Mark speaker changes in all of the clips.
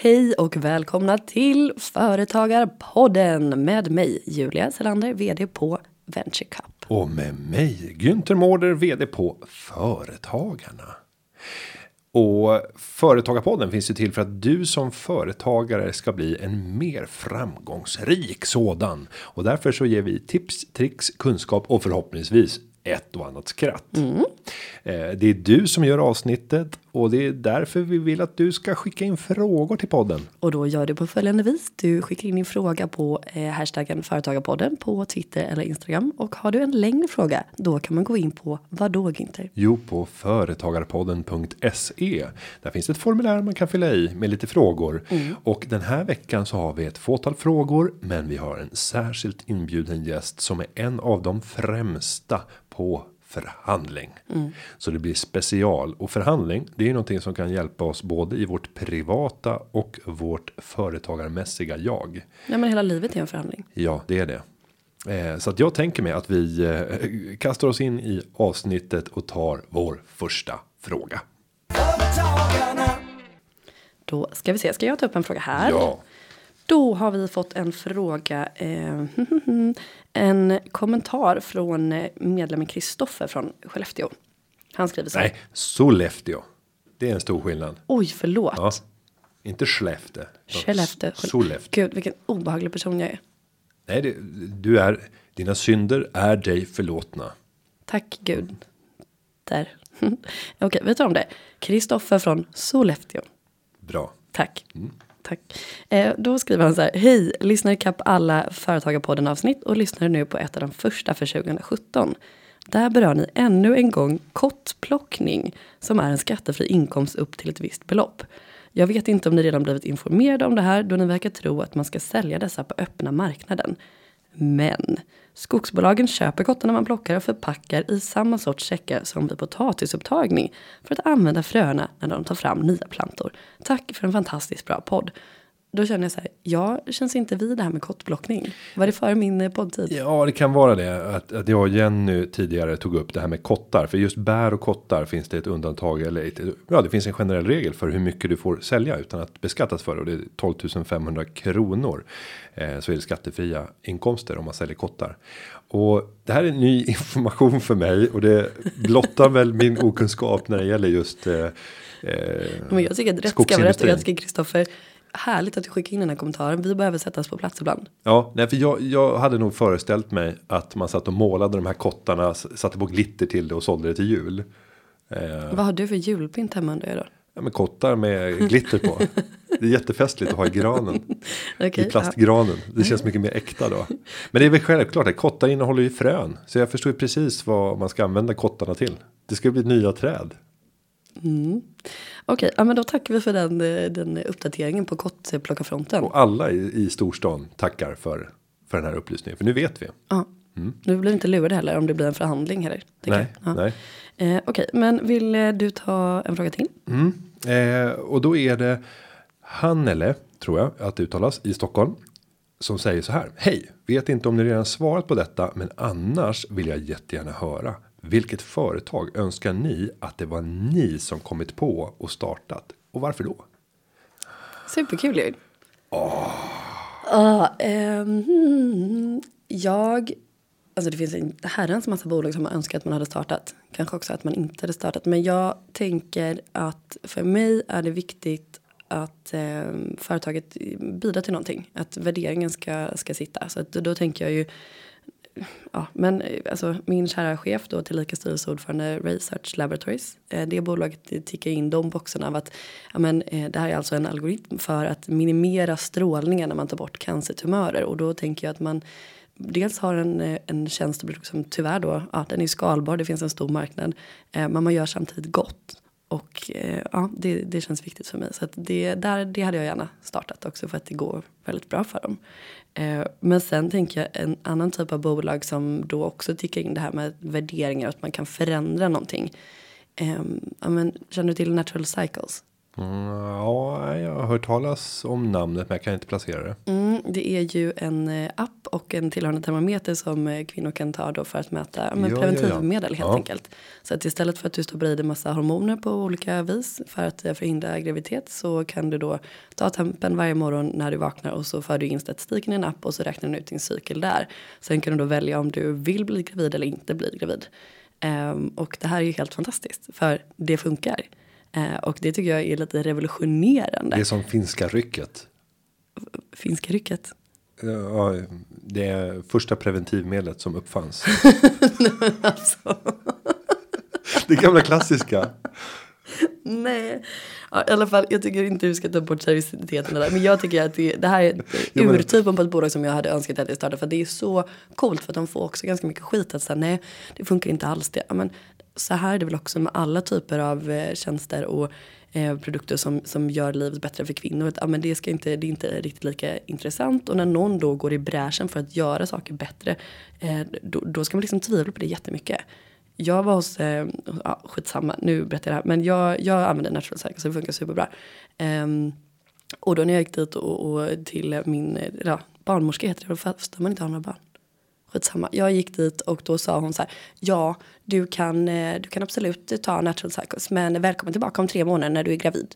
Speaker 1: Hej och välkomna till Företagarpodden med mig Julia Selander, vd på Venture Cup.
Speaker 2: Och med mig Günther Mårder, vd på Företagarna. Och Företagarpodden finns ju till för att du som företagare ska bli en mer framgångsrik sådan. Och därför så ger vi tips, tricks, kunskap och förhoppningsvis ett och annat skratt. Mm. Det är du som gör avsnittet och det är därför vi vill att du ska skicka in frågor till podden.
Speaker 1: Och då gör du på följande vis. Du skickar in din fråga på eh, hashtaggen företagarpodden på Twitter eller Instagram. Och har du en längre fråga, då kan man gå in på vad då Günther?
Speaker 2: Jo, på företagarpodden.se. Där finns ett formulär man kan fylla i med lite frågor. Mm. Och den här veckan så har vi ett fåtal frågor, men vi har en särskilt inbjuden gäst som är en av de främsta på förhandling. Mm. Så det blir special och förhandling. Det är någonting som kan hjälpa oss både i vårt privata och vårt företagarmässiga jag.
Speaker 1: Ja, men hela livet är en förhandling.
Speaker 2: Ja, det är det. Eh, så att jag tänker mig att vi eh, kastar oss in i avsnittet och tar vår första fråga.
Speaker 1: Då ska vi se, ska jag ta upp en fråga här?
Speaker 2: Ja.
Speaker 1: Då har vi fått en fråga, eh, en kommentar från medlemmen Kristoffer från Skellefteå. Han skriver så
Speaker 2: här. Nej, Sollefteå. Det är en stor skillnad.
Speaker 1: Oj, förlåt. Ja,
Speaker 2: inte Skellefteå.
Speaker 1: Skellefteå.
Speaker 2: Sollefteå.
Speaker 1: Gud, vilken obehaglig person jag är.
Speaker 2: Nej, det, du är, dina synder är dig förlåtna.
Speaker 1: Tack Gud. Där. Okej, vi tar om det. Kristoffer från Sollefteå.
Speaker 2: Bra.
Speaker 1: Tack. Mm. Tack. Eh, då skriver han så här. Hej, lyssnar ikapp alla Företagarpodden avsnitt och lyssnar nu på ett av de första för 2017. Där berör ni ännu en gång kottplockning som är en skattefri inkomst upp till ett visst belopp. Jag vet inte om ni redan blivit informerade om det här då ni verkar tro att man ska sälja dessa på öppna marknaden. Men skogsbolagen köper kottarna man plockar och förpackar i samma sorts säckar som vid potatisupptagning för att använda fröna när de tar fram nya plantor. Tack för en fantastiskt bra podd. Då känner jag så här, jag känns inte vid det här med kottplockning. Var det före min eh, poddtid?
Speaker 2: Ja, det kan vara det. Att, att jag och Jenny tidigare tog upp det här med kottar. För just bär och kottar finns det ett undantag. Eller ett, ja, det finns en generell regel för hur mycket du får sälja utan att beskattas för. Och det är 12 500 kronor. Eh, så är det skattefria inkomster om man säljer kottar. Och det här är ny information för mig. Och det blottar väl min okunskap när det gäller just eh,
Speaker 1: Men jag tycker att rätt ska vara rätt. Jag tycker Kristoffer härligt att du skickar in den här kommentaren. Vi behöver sättas på plats ibland.
Speaker 2: Ja, nej, för jag, jag hade nog föreställt mig att man satt och målade de här kottarna, satte på glitter till det och sålde det till jul.
Speaker 1: Eh, Vad har du för julpynt hemma under då?
Speaker 2: Ja, men kottar med glitter på. Det är jättefestligt att ha i granen. okay, I plastgranen. Det känns mycket mer äkta då. Men det är väl självklart att kottar innehåller ju frön. Så jag förstår ju precis vad man ska använda kottarna till. Det ska bli nya träd.
Speaker 1: Mm. Okej, ja, men då tackar vi för den, eh, den uppdateringen på kottplockarfronten.
Speaker 2: Och alla i, i storstan tackar för, för den här upplysningen. För nu vet vi.
Speaker 1: Ja. Mm. Nu blir inte lurade heller om det blir en förhandling heller.
Speaker 2: Nej, ja. nej.
Speaker 1: Eh, Okej, men vill eh, du ta en fråga till?
Speaker 2: Mm. Eh, och då är det Hannele, tror jag att det uttalas, i Stockholm. Som säger så här. Hej, vet inte om ni redan svarat på detta, men annars vill jag jättegärna höra. Vilket företag önskar ni att det var ni som kommit på och startat? Och varför då?
Speaker 1: Superkul ju.
Speaker 2: Oh.
Speaker 1: Uh, um, jag, alltså det finns en herrans massa bolag som man önskar att man hade startat. Kanske också att man inte hade startat. Men jag tänker att för mig är det viktigt att eh, företaget bidrar till någonting. Att värderingen ska, ska sitta. Så att då tänker jag ju ja, men alltså min kära chef då tillika styrelseordförande Research Laboratories. Eh, det bolaget tickar in de boxarna av att ja, men, eh, det här är alltså en algoritm för att minimera strålningen när man tar bort cancertumörer och då tänker jag att man dels har en, eh, en tjänsteprodukt som tyvärr då, ja, den är skalbar, det finns en stor marknad, eh, men man gör samtidigt gott. Och eh, ja, det, det känns viktigt för mig. Så att det, där, det hade jag gärna startat också för att det går väldigt bra för dem. Eh, men sen tänker jag en annan typ av bolag som då också tycker in det här med värderingar och att man kan förändra någonting. Eh, ja, men, känner du till Natural Cycles?
Speaker 2: Mm, ja, jag har hört talas om namnet men jag kan inte placera det.
Speaker 1: Mm, det är ju en eh, app och en tillhörande termometer som eh, kvinnor kan ta då för att mäta men
Speaker 2: Ja,
Speaker 1: preventivmedel
Speaker 2: ja.
Speaker 1: helt
Speaker 2: Ja.
Speaker 1: enkelt. Så att istället för att du stoppar i dig massa hormoner på olika vis för att eh, förhindra graviditet så kan du då ta tempen varje morgon när du vaknar och så för du in statistiken i en app och så räknar den ut din cykel där. Sen kan du då välja om du vill bli gravid eller inte bli gravid. Ehm, och det här är ju helt fantastiskt för det funkar. Eh, och det tycker jag är lite revolutionerande.
Speaker 2: Det är som finska rycket.
Speaker 1: Finska rycket.
Speaker 2: Ja, det är första preventivmedlet som uppfanns.
Speaker 1: Alltså.
Speaker 2: Det gamla klassiska.
Speaker 1: Nej. Ja, I alla fall, jag tycker inte du ska ta bort seriositeten där. Men jag tycker att det, det här är urtypen på ett bolag som jag hade önskat att jag startade. För det är så coolt för att de får också ganska mycket skit. Att säga nej, det funkar inte alls. Det, men, så här är det väl också med alla typer av eh, tjänster och eh, produkter som, som gör livet bättre för kvinnor. Att, ah, men det, ska inte, det är inte riktigt lika intressant. Och när någon då går i bräschen för att göra saker bättre. Eh, då, då ska man liksom tvivla på det jättemycket. Jag var hos, eh, ja, skitsamma, nu berättar jag det här. Men jag, jag använder Natural Cycle så det funkar superbra. Ehm, och då när jag gick dit och, och till min eh, ja, barnmorska heter det, fast man inte har några barn. Skitsamma. Jag gick dit och då sa hon så här. Ja, du kan, eh, du kan absolut ta natural cycles. Men välkommen tillbaka om tre månader när du är gravid.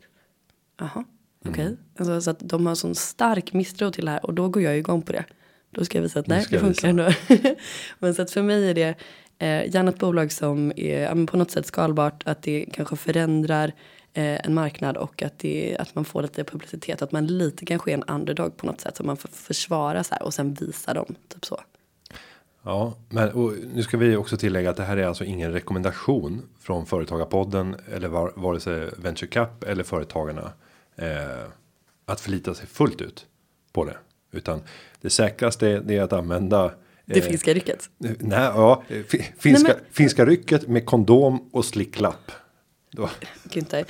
Speaker 1: Jaha, okej. Alltså, så att de har sån stark misstro till det här. Och då går jag igång på det. Då ska jag visa att nej, det funkar ändå. men så att för mig är det eh, gärna ett bolag som är på något sätt skalbart. Att det kanske förändrar eh, en marknad och att, det, att man får lite publicitet. Att man lite kanske är en underdog på något sätt. Så man får försvara så här och sen visa dem. Typ så.
Speaker 2: Ja, men nu ska vi också tillägga att det här är alltså ingen rekommendation från företagarpodden eller var, vare sig Venture Cap eller företagarna eh, att förlita sig fullt ut på det, utan det säkraste det är att använda
Speaker 1: Det
Speaker 2: eh,
Speaker 1: finska rycket.
Speaker 2: Nej, ja, fi- finska,
Speaker 1: Nej,
Speaker 2: finska rycket med kondom och slicklapp. Då,
Speaker 1: Günther.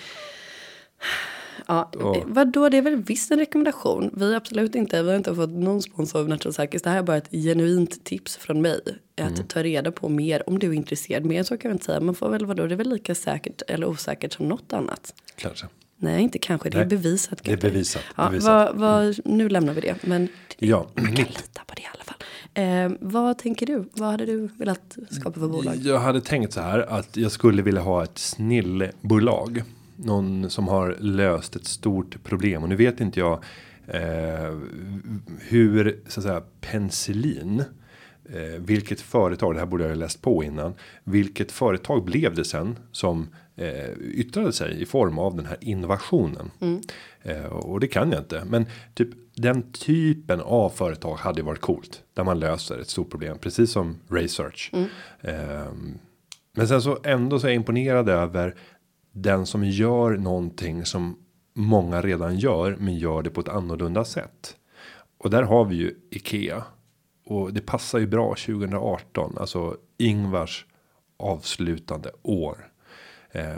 Speaker 1: Ja,
Speaker 2: Då-
Speaker 1: vadå, det är väl visst en rekommendation. Vi har absolut inte, vi har inte fått någon sponsor av Natural Cycles. Det här är bara ett genuint tips från mig. Att
Speaker 2: Mm.
Speaker 1: ta reda på mer om du är intresserad. Mer så kan jag inte säga. Man får väl vadå, det är väl lika säkert eller osäkert som något annat.
Speaker 2: kanske.
Speaker 1: Nej, inte kanske, det är
Speaker 2: Nej,
Speaker 1: bevisat.
Speaker 2: det är bevisat,
Speaker 1: Ja,
Speaker 2: bevisat.
Speaker 1: Vad, vad, nu lämnar vi det. Men
Speaker 2: Ja,
Speaker 1: man kan lita på det i alla fall. Eh, vad tänker du? Vad hade du velat skapa för bolag?
Speaker 2: Jag hade tänkt så här att jag skulle vilja ha ett snillbolag. Någon som har löst ett stort problem och nu vet inte jag eh, hur så att säga penicillin. Eh, vilket företag, det här borde jag ha läst på innan. Vilket företag blev det sen som eh, yttrade sig i form av den här innovationen. Eh, och det kan jag inte. Men typ den typen av företag hade varit coolt. Där man löser ett stort problem. Precis som research. Ehm, men sen så ändå så är jag imponerad över den som gör någonting som många redan gör. Men gör det på ett annorlunda sätt. Och där har vi ju Ikea. Och det passar ju bra 2018. Alltså Ingvars avslutande år. Eh,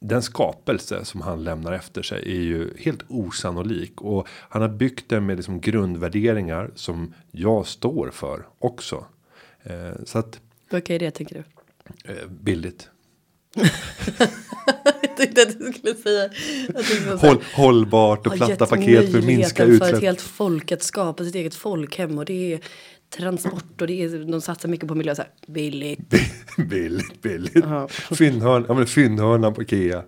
Speaker 2: den skapelse som han lämnar efter sig är ju helt osannolik och han har byggt den med liksom grundvärderingar som jag står för också. Eh, så att
Speaker 1: Vad är det tänker du?
Speaker 2: eh, billigt.
Speaker 1: jag tänkte att du skulle säga.
Speaker 2: Håll, hållbart och platta paket för att minska
Speaker 1: möjligheten för ett
Speaker 2: utsläpp.
Speaker 1: helt folk att skapa sitt eget folkhem och det är transport och det är, de satsar mycket på miljö så här, billigt.
Speaker 2: billigt, billigt. Fyndhörn, ja men fyndhörnan på Ikea.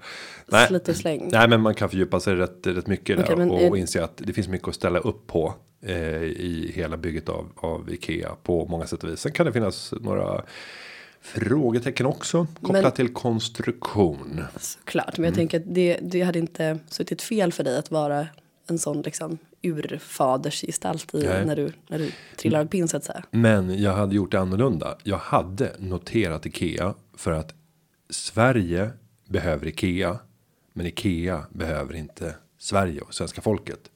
Speaker 2: Nej,
Speaker 1: Slit och släng.
Speaker 2: nej men man kan fördjupa sig rätt, rätt mycket
Speaker 1: Okej,
Speaker 2: där
Speaker 1: men
Speaker 2: och, och inse att det finns mycket att ställa upp på. Eh, I hela bygget av, av Ikea på många sätt och vis. Sen kan det finnas några frågetecken också. Kopplat
Speaker 1: Men-
Speaker 2: till konstruktion.
Speaker 1: Såklart, men
Speaker 2: Mm.
Speaker 1: jag tänker att det, det hade inte suttit fel för dig att vara en sån liksom urfadersgestalt i,
Speaker 2: Nej.
Speaker 1: när, du, när du trillar av pinn så att säga.
Speaker 2: Men jag hade gjort det annorlunda. Jag hade noterat Ikea för att Sverige behöver Ikea. Men Ikea behöver inte Sverige och svenska folket.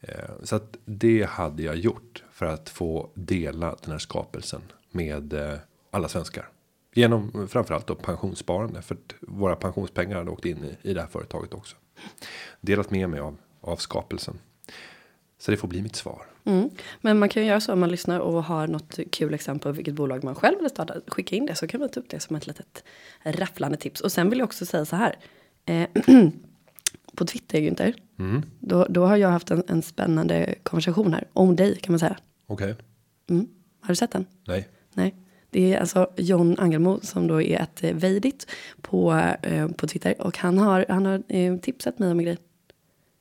Speaker 2: Eh, Så att det hade jag gjort för att få dela den här skapelsen med eh, alla svenskar. Genom framförallt då pensionssparande för att våra pensionspengar hade åkt in i, i det här företaget också. Delat med mig av, av skapelsen. Så det får bli mitt svar.
Speaker 1: Mm. Men man kan ju göra så om man lyssnar och har något kul exempel på vilket bolag man själv vill starta. Skicka in det så kan vi ta upp det som ett litet rafflande tips. Och sen vill jag också säga så här. Eh, på Twitter, Günther.
Speaker 2: Mm.
Speaker 1: Då, då har jag haft en, en spännande konversation här. Om dig, kan man säga.
Speaker 2: Okej.
Speaker 1: Mm. Har du sett den?
Speaker 2: Nej.
Speaker 1: Nej. Det är alltså John Angelmo som då är ett eh, Veidit på, eh, på Twitter. Och han har, han har eh, tipsat mig om en grej.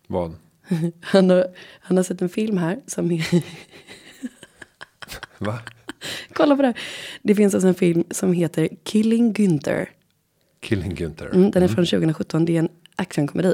Speaker 2: Vad?
Speaker 1: Han har, han har sett en film här som är...
Speaker 2: Va?
Speaker 1: Kolla på det här. Det finns alltså en film som heter Killing Günther.
Speaker 2: Killing Günther.
Speaker 1: Mm, den är från 2017. Det är en actionkomedi.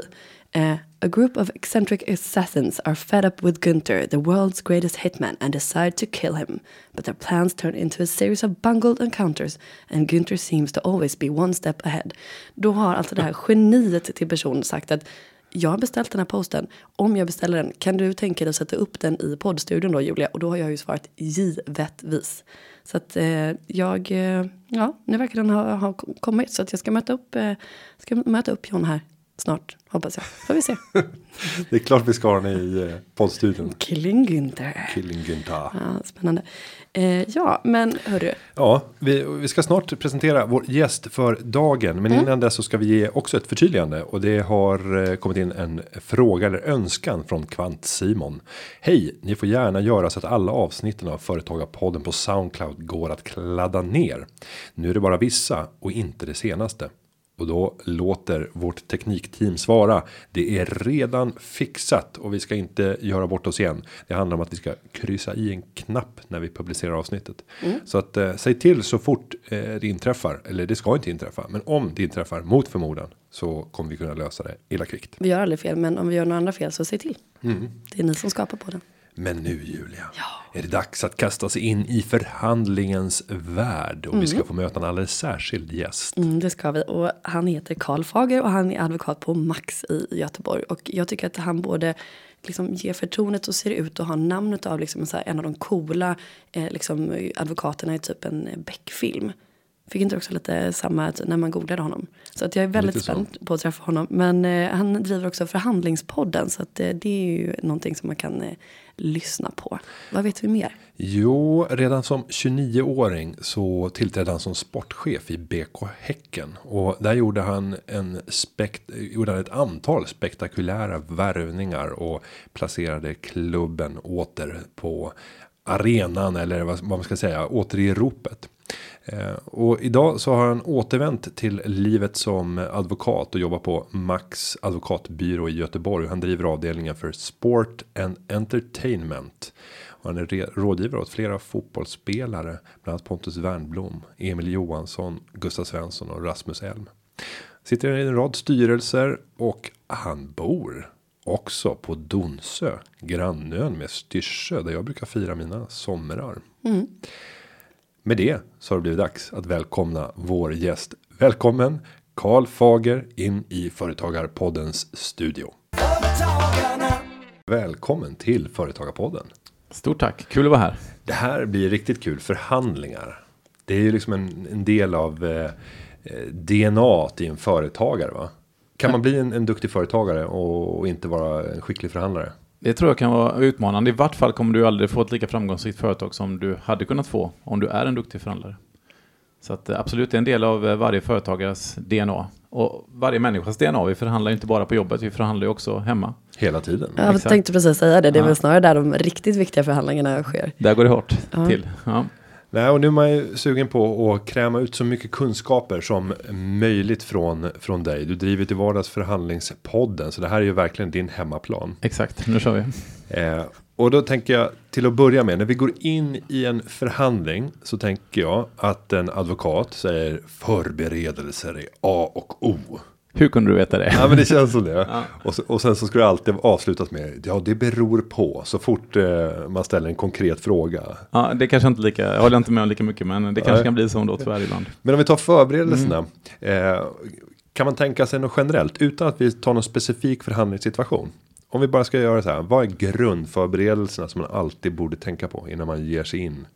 Speaker 1: Eh, a group of eccentric assassins are fed up with Gunther, the world's greatest hitman, and decide to kill him. But their plans turn into a series of bungled encounters, and Gunther seems to always be one step ahead. Då har alltså det här geniet till person sagt att jag har beställt den här posten. Om jag beställer den, kan du tänka dig att sätta upp den i poddstudion då, Julia? Och då har jag ju svarat givetvis. Så att eh, jag, eh, ja, nu verkar den ha, ha kommit. Så att jag ska möta upp, eh, ska möta upp John här snart, hoppas jag. Får vi se.
Speaker 2: Det är klart vi ska ha den i eh, poddstudion.
Speaker 1: Killing Günther.
Speaker 2: Killing Günther.
Speaker 1: Ja, spännande. Eh, ja, men hörru.
Speaker 2: Ja, vi, vi ska snart presentera vår gäst för dagen. Men innan dess så ska vi ge också ett förtydligande. Och det har eh, kommit in en fråga eller önskan från Kvant Simon. Hej, ni får gärna göra så att alla avsnitten av Företagarpodden på Soundcloud går att kladda ner. Nu är det bara vissa och inte det senaste. Och då låter vårt teknikteam svara. Det är redan fixat och vi ska inte göra bort oss igen. Det handlar om att vi ska kryssa i en knapp när vi publicerar avsnittet. Så att eh, säg till så fort eh, det inträffar. Eller det ska inte inträffa. Men om det inträffar mot förmodan. Så kommer vi kunna lösa det illa kvickt.
Speaker 1: Vi gör aldrig fel, men om vi gör några andra fel så säg till. Det är ni som skapar på den.
Speaker 2: Men nu Julia. Är det dags att kasta sig in i förhandlingens värld. Och vi ska få möta en alldeles särskild gäst.
Speaker 1: Mm, det ska vi. Och han heter Karl Fager och han är advokat på Max i Göteborg. Och jag tycker att han både liksom ger förtroendet och ser ut och har namnet av liksom så här, en av de coola eh, liksom, advokaterna i typ en Beck-film. Fick inte också lite samma när man googlade honom. Så att jag är väldigt spänd på att träffa honom. Men eh, han driver också förhandlingspodden. Så att, eh, det är ju någonting som man kan eh, lyssna på. Vad vet vi mer?
Speaker 2: Jo, redan som 29-åring så tillträdde han som sportchef i BK Häcken. Och där gjorde han, en spekt gjorde han ett antal spektakulära värvningar och placerade klubben åter på arenan eller vad vad man ska säga, åter i ropet. Eh, och idag så har han återvänt till livet som advokat och jobbar på Max advokatbyrå i Göteborg. Han driver avdelningen för sport and entertainment. Och han är rådgivare åt flera fotbollsspelare, bland annat Pontus Wernbloom, Emil Johansson, Gustav Svensson och Rasmus Elm. Sitter i en rad styrelser och han bor också på Donsö, grannön med Styrsö där jag brukar fira mina somrar. Mm. Med det så har det blivit dags att välkomna vår gäst. Välkommen Karl Fager in i Företagarpoddens studio. Välkommen till Företagarpodden.
Speaker 3: Stort tack, kul att vara här.
Speaker 2: Det här blir riktigt kul förhandlingar. Det är ju liksom en, en del av eh, eh, DNA i en företagare va? Kan man bli en, en duktig företagare och, och inte vara en skicklig förhandlare?
Speaker 3: Det tror jag kan vara utmanande. I vart fall kommer du aldrig få ett lika framgångsrikt företag som du hade kunnat få om du är en duktig förhandlare. Så att eh, absolut, det är en del av eh, varje företagares DNA. Och varje människas DNA. Vi förhandlar ju inte bara på jobbet, vi förhandlar ju också hemma.
Speaker 2: Hela tiden.
Speaker 1: Jag
Speaker 3: Exakt.
Speaker 1: tänkte precis säga det. Det är
Speaker 3: Ja.
Speaker 1: väl snarare där de riktigt viktiga förhandlingarna sker.
Speaker 3: Där går det hårt
Speaker 1: Ja.
Speaker 3: till. Ja.
Speaker 2: Nej, och nu är man ju sugen på att kräma ut så mycket kunskaper som möjligt från, från dig. Du driver till vardags förhandlingspodden, så det här är ju verkligen din hemmaplan.
Speaker 3: Exakt, nu kör vi.
Speaker 2: Eh, och då tänker jag till att börja med, när vi går in i en förhandling så tänker jag att en advokat säger förberedelser är A och O.
Speaker 3: Hur kunde du veta det?
Speaker 2: Ja men det känns som det.
Speaker 3: Ja.
Speaker 2: och, så, och sen så ska det alltid avslutas med ja det beror på så fort eh, man ställer en konkret fråga.
Speaker 3: Ja, det kanske inte lika, jag håller inte med om lika mycket, men det kanske
Speaker 2: Nej.
Speaker 3: kan bli så ändå tyvärr ibland.
Speaker 2: Men om vi tar förberedelserna. Eh, kan man tänka sig något generellt utan att vi tar någon specifik förhandlingssituation? Om vi bara ska göra så här. Vad är grundförberedelserna som man alltid borde tänka på innan man ger sig in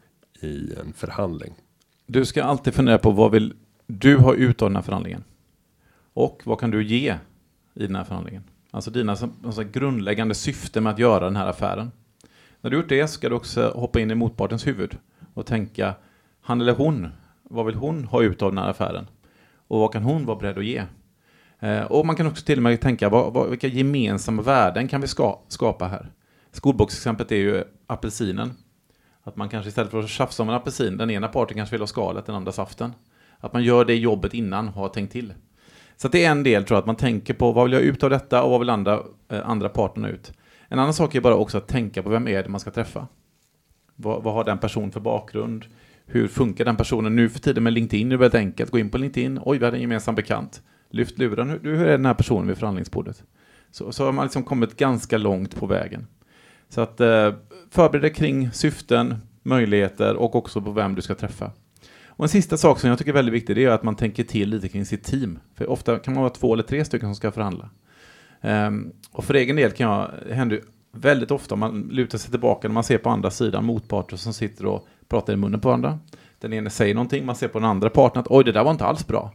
Speaker 2: i en förhandling?
Speaker 3: Du ska alltid fundera på vad vill du ha ut av den här förhandlingen? Och vad kan du ge i den här förhandlingen? Alltså dina alltså grundläggande syfte med att göra den här affären. När du gjort det ska du också hoppa in i motpartens huvud och tänka, han eller hon, vad vill hon ha ut av den här affären? Och vad kan hon vara beredd att ge? Eh, och man kan också till och med tänka, vad, vad, vilka gemensamma värden kan vi ska, skapa här? Skolboksexemplet är ju apelsinen. Att man kanske istället för att tjafsa om en apelsin, den ena parten kanske vill ha skalet, den andra saften. Att man gör det jobbet innan, har tänkt till. Så det är en del tror jag, att man tänker på vad vill jag ut av detta och vad vill andra, eh, andra parterna ut. En annan sak är bara också att tänka på vem är det man ska träffa. Vad, vad har den personen för bakgrund? Hur funkar den personen? Nu för tiden med LinkedIn är det väldigt enkelt. Gå in på LinkedIn. Oj, vi hade en gemensam bekant. Lyft luren. Hur, hur är den här personen vid förhandlingsbordet? Så, så har man liksom kommit ganska långt på vägen. Så att eh, förbered dig kring syften, möjligheter och också på vem du ska träffa. Och en sista sak som jag tycker är väldigt viktig det är att man tänker till lite kring sitt team. För ofta kan man vara två eller tre stycken som ska förhandla. Um, och för egen del kan jag, det händer väldigt ofta man lutar sig tillbaka när man ser på andra sidan motparter som sitter och pratar i munnen på varandra. Den ene säger någonting, man ser på den andra parten att oj, det där var inte alls bra.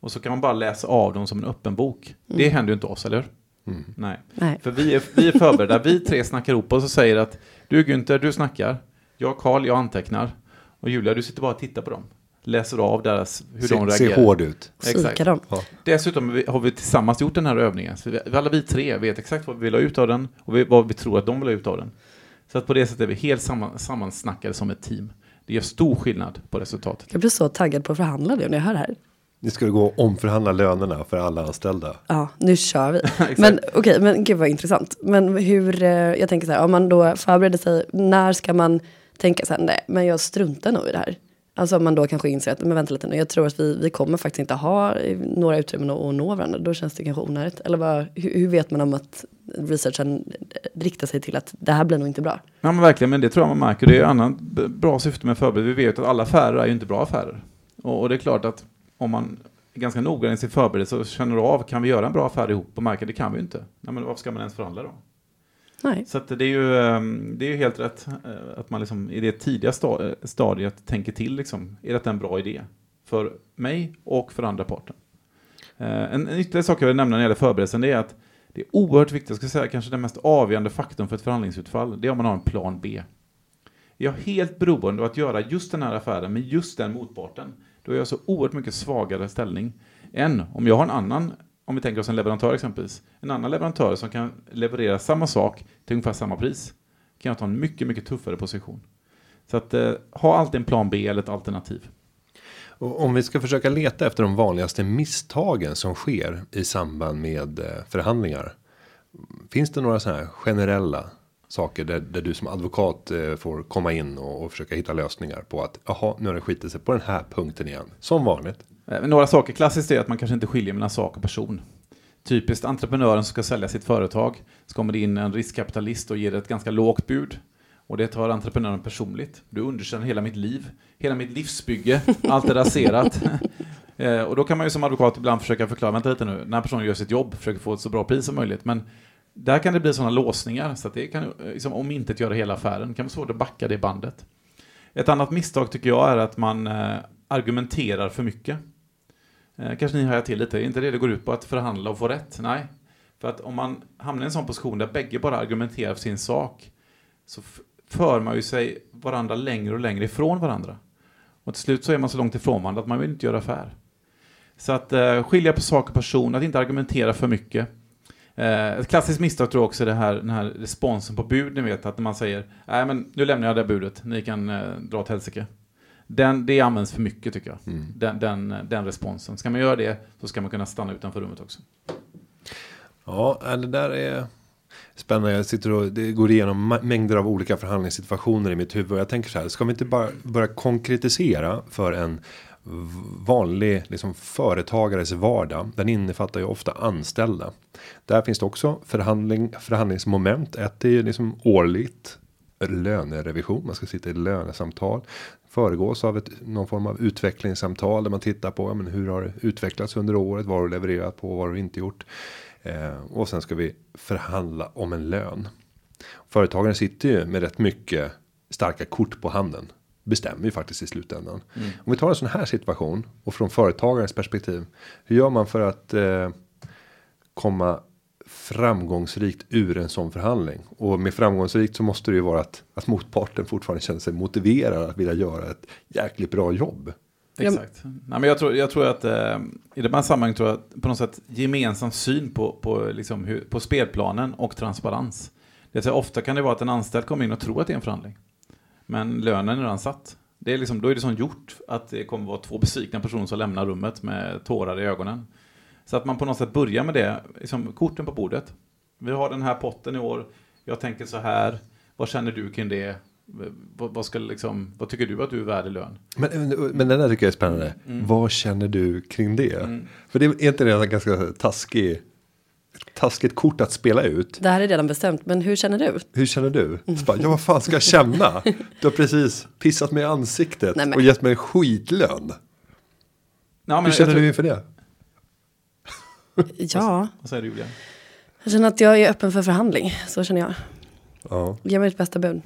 Speaker 3: Och så kan man bara läsa av dem som en öppen bok. Mm. Det händer ju inte oss, eller hur? Mm. Nej. Nej. För vi är, vi är förberedda. vi tre snackar ihop oss och säger att du Günther, du snackar. Jag Karl, jag antecknar. Och Julia, du sitter bara och tittar på dem. Läser av deras, hur se, de reagerar.
Speaker 2: Ser hård ut.
Speaker 3: Exakt. Dem. Ja. Dessutom har vi tillsammans gjort den här övningen. Så vi, alla vi tre vet exakt vad vi vill ha ut av den och vi, vad vi tror att de vill ha ut av den. Så att på det sättet är vi helt samman, sammansnackade som ett team. Det gör stor skillnad på resultatet.
Speaker 1: Jag blir så taggad på att förhandla nu när jag hör det här.
Speaker 2: Ni skulle gå och omförhandla lönerna för alla anställda.
Speaker 1: Ja, nu kör vi. men okej, okay, men gud vad intressant. Men hur, eh, jag tänker så här, om man då förbereder sig, när ska man tänka så här, nej, men jag struntar nog i det här. Alltså om man då kanske inser att, men vänta lite nu, jag tror att vi, vi kommer faktiskt inte ha eh, några utrymmen att, nå varandra. Då känns det kanske onödigt. Eller bara, hur, hur, vet man om att researchen eh, riktar sig till att det här blir nog inte bra?
Speaker 3: Ja men verkligen, men det tror jag man märker. Det är ett annat bra syfte med förberedelse. Vi vet att alla affärer är ju inte bra affärer. Och, och det är klart att om man är ganska noggrann i sin förberedelse och känner av, kan vi göra en bra affär ihop och märker det kan vi inte. Nej, men varför ska man ens förhandla då?
Speaker 1: Nej.
Speaker 3: Så det, är ju, ehm, det är ju helt rätt eh, att man liksom i det tidiga eh, stadiet tänker till. Liksom, är detta en bra idé? För mig och för andra parten. Eh, en, en ytterligare sak jag vill nämna när det gäller förberedelsen är att det är oerhört viktigt, jag skulle säga kanske den mest avgörande faktorn för ett förhandlingsutfall, det är om man har en plan B. Är jag helt beroende av att göra just den här affären med just den motparten, då är jag så oerhört mycket svagare ställning än om jag har en annan om vi tänker oss en leverantör exempelvis, en annan leverantör som kan leverera samma sak till ungefär samma pris, kan jag ta en mycket, mycket tuffare position. Så att eh, ha alltid en plan B eller ett alternativ.
Speaker 2: Och om vi ska försöka leta efter de vanligaste misstagen som sker i samband med eh, förhandlingar. Finns det några sådana här generella saker där, där du som advokat eh, får komma in och, och försöka hitta lösningar på att jaha, nu har det skitit sig på den här punkten igen. Som vanligt.
Speaker 3: Eh, några saker klassiskt är att man kanske inte skiljer mellan sak och person. Typiskt entreprenören som ska sälja sitt företag. Så kommer det in en riskkapitalist och ger ett ganska lågt bud. Och det tar entreprenören personligt. Du underkänner hela mitt liv, hela mitt livsbygge, allt är raserat. Eh, och då kan man ju som advokat ibland försöka förklara, vänta lite nu, när personen gör sitt jobb, försöker få ett så bra pris som möjligt. Men där kan det bli sådana låsningar så att det kan eh, liksom, om inte göra hela affären. Det kan vara svårt att backa det bandet. Ett annat misstag tycker jag är att man argumenterar för mycket. Eh, kanske ni hajar till lite, är inte det det går ut på att förhandla och få rätt? Nej. För att om man hamnar i en sån position där bägge bara argumenterar för sin sak så för man ju sig varandra längre och längre ifrån varandra. Och till slut så är man så långt ifrån varandra att man vill inte göra affär. Så att eh, skilja på sak och person, att inte argumentera för mycket. Eh, ett klassiskt misstag tror jag också är det här, den här responsen på bud, ni vet att man säger nej men nu lämnar jag det budet, ni kan eh, dra åt helsike. Den, det används för mycket tycker jag, mm. den, den, den responsen. Ska man göra det så ska man kunna stanna utanför rummet också.
Speaker 2: Ja, det där är spännande. Jag sitter och det går igenom mängder av olika förhandlingssituationer i mitt huvud. Jag tänker så här, ska vi inte bara börja konkretisera för en vanlig liksom, företagares vardag. Den innefattar ju ofta anställda. Där finns det också förhandling, förhandlingsmoment. Ett är ju liksom årligt lönerevision. Man ska sitta i lönesamtal. Föregås av ett, någon form av utvecklingssamtal. Där man tittar på ja, men hur har det utvecklats under året. Vad har du levererat på? Vad har du inte gjort? Eh, och sen ska vi förhandla om en lön. Företagaren sitter ju med rätt mycket starka kort på handen bestämmer ju faktiskt i slutändan. Mm. Om vi tar en sån här situation och från företagarens perspektiv. Hur gör man för att eh, komma framgångsrikt ur en sån förhandling och med framgångsrikt så måste det ju vara att att motparten fortfarande känner sig motiverad att vilja göra ett jäkligt bra jobb.
Speaker 3: Exakt. Nej, men jag, tror, jag tror att eh, i det här sammanhanget tror jag att på något sätt gemensam syn på, på, liksom hur, på spelplanen och transparens. Det är så ofta kan det vara att en anställd kommer in och tror att det är en förhandling. Men lönen är redan satt. Det är liksom, då är det som gjort att det kommer vara två besvikna personer som lämnar rummet med tårar i ögonen. Så att man på något sätt börjar med det, liksom korten på bordet. Vi har den här potten i år, jag tänker så här, vad känner du kring det? Vad, vad, ska liksom, vad tycker du att du är värd i lön?
Speaker 2: Men, men den där tycker jag är spännande.
Speaker 3: Mm.
Speaker 2: Vad känner du kring det? För det är inte det en ganska taskig, taskigt kort att spela ut.
Speaker 1: Det här är redan bestämt, men hur känner du?
Speaker 2: Hur känner du? Så bara, ja, vad fan ska jag känna? Du har precis pissat mig i ansiktet
Speaker 1: Nej,
Speaker 2: och gett mig en skitlön.
Speaker 3: Ja, men
Speaker 2: Hur känner
Speaker 3: jag tror-
Speaker 2: du inför det?
Speaker 1: Ja,
Speaker 3: Vad säger du Julia?
Speaker 1: jag känner att jag är öppen för förhandling. Så känner jag.
Speaker 2: Ja.
Speaker 1: Ge mig ett bästa bud.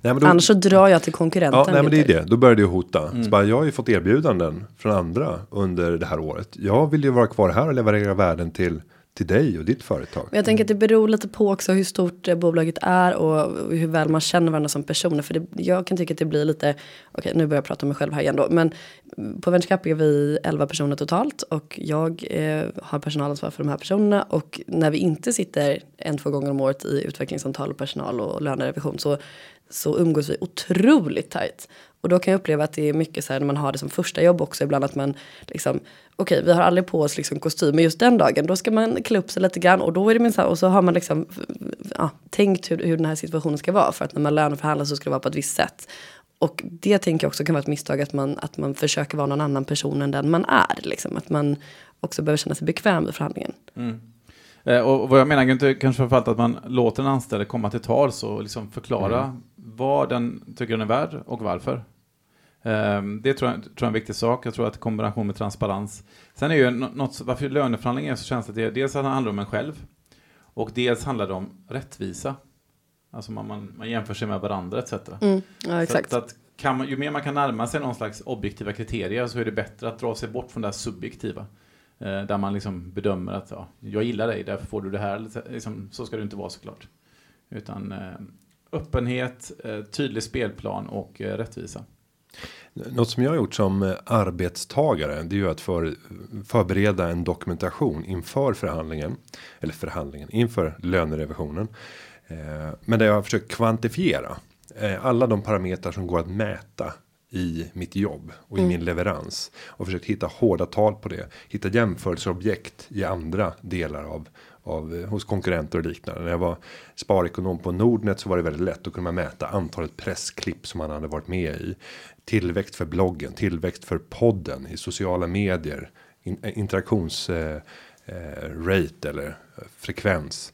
Speaker 2: Nej, men då,
Speaker 1: Annars så drar jag till konkurrenten.
Speaker 2: ja, nej, men det är det. Då började jag hota.
Speaker 3: Mm.
Speaker 2: Så bara, jag har ju fått erbjudanden från andra under det här året. Jag vill ju vara kvar här och leverera värden till, till dig och ditt företag.
Speaker 1: Men jag tänker att det beror lite på också hur stort eh, bolaget är och hur väl man känner varandra som personer. För det, jag kan tycka att det blir lite, okej nu börjar jag prata om mig själv här igen då. Men på Venture är vi 11 personer totalt och jag eh, har personalansvar för de här personerna. Och när vi inte sitter en, två gånger om året i utvecklingssamtal och personal och lönerevision så, så umgås vi otroligt tajt. Och då kan jag uppleva att det är mycket så här när man har det som första jobb också ibland att man liksom okej vi har aldrig på oss liksom kostym men just den dagen då ska man klä upp sig lite grann och då är det minst och så har man liksom ja, tänkt hur, hur den här situationen ska vara för att när man löneförhandlar så ska det vara på ett visst sätt. Och det tänker jag också kan vara ett misstag att man, att man försöker vara någon annan person än den man är. Liksom. Att man också behöver känna sig bekväm i förhandlingen.
Speaker 3: Eh, och vad jag menar Günther, kanske framförallt att man låter en anställd komma till tals och liksom förklara vad den tycker den är värd och varför. Eh, det tror jag, tror jag är en viktig sak. Jag tror att kombination med transparens. Sen är ju nå- något, varför löneförhandling är så känsligt, det är dels att det handlar om en själv och dels handlar det om rättvisa. Alltså man, man, man jämför sig med varandra etc.
Speaker 1: Mm, ja, exakt.
Speaker 3: Så, att, kan man, ju mer man kan närma sig någon slags objektiva kriterier så är det bättre att dra sig bort från det här subjektiva. Eh, där man liksom bedömer att ja, jag gillar dig, därför får du det här. Liksom, så ska det inte vara såklart. Utan eh, öppenhet, eh, tydlig spelplan och eh, rättvisa.
Speaker 2: Något som jag har gjort som eh, arbetstagare. Det är ju att för, förbereda en dokumentation inför förhandlingen. Eller förhandlingen inför lönerevisionen. Eh, men där jag har försökt kvantifiera. Eh, alla de parametrar som går att mäta i mitt jobb och i min leverans. Och försökt hitta hårda tal på det. Hitta jämförelseobjekt i andra delar av av, eh, hos konkurrenter och liknande. När jag var sparekonom på Nordnet så var det väldigt lätt. Då kunde man mäta antalet pressklipp som man hade varit med i. Tillväxt för bloggen, tillväxt för podden i sociala medier. In, eh, interaktions eh, eh, rate eller frekvens.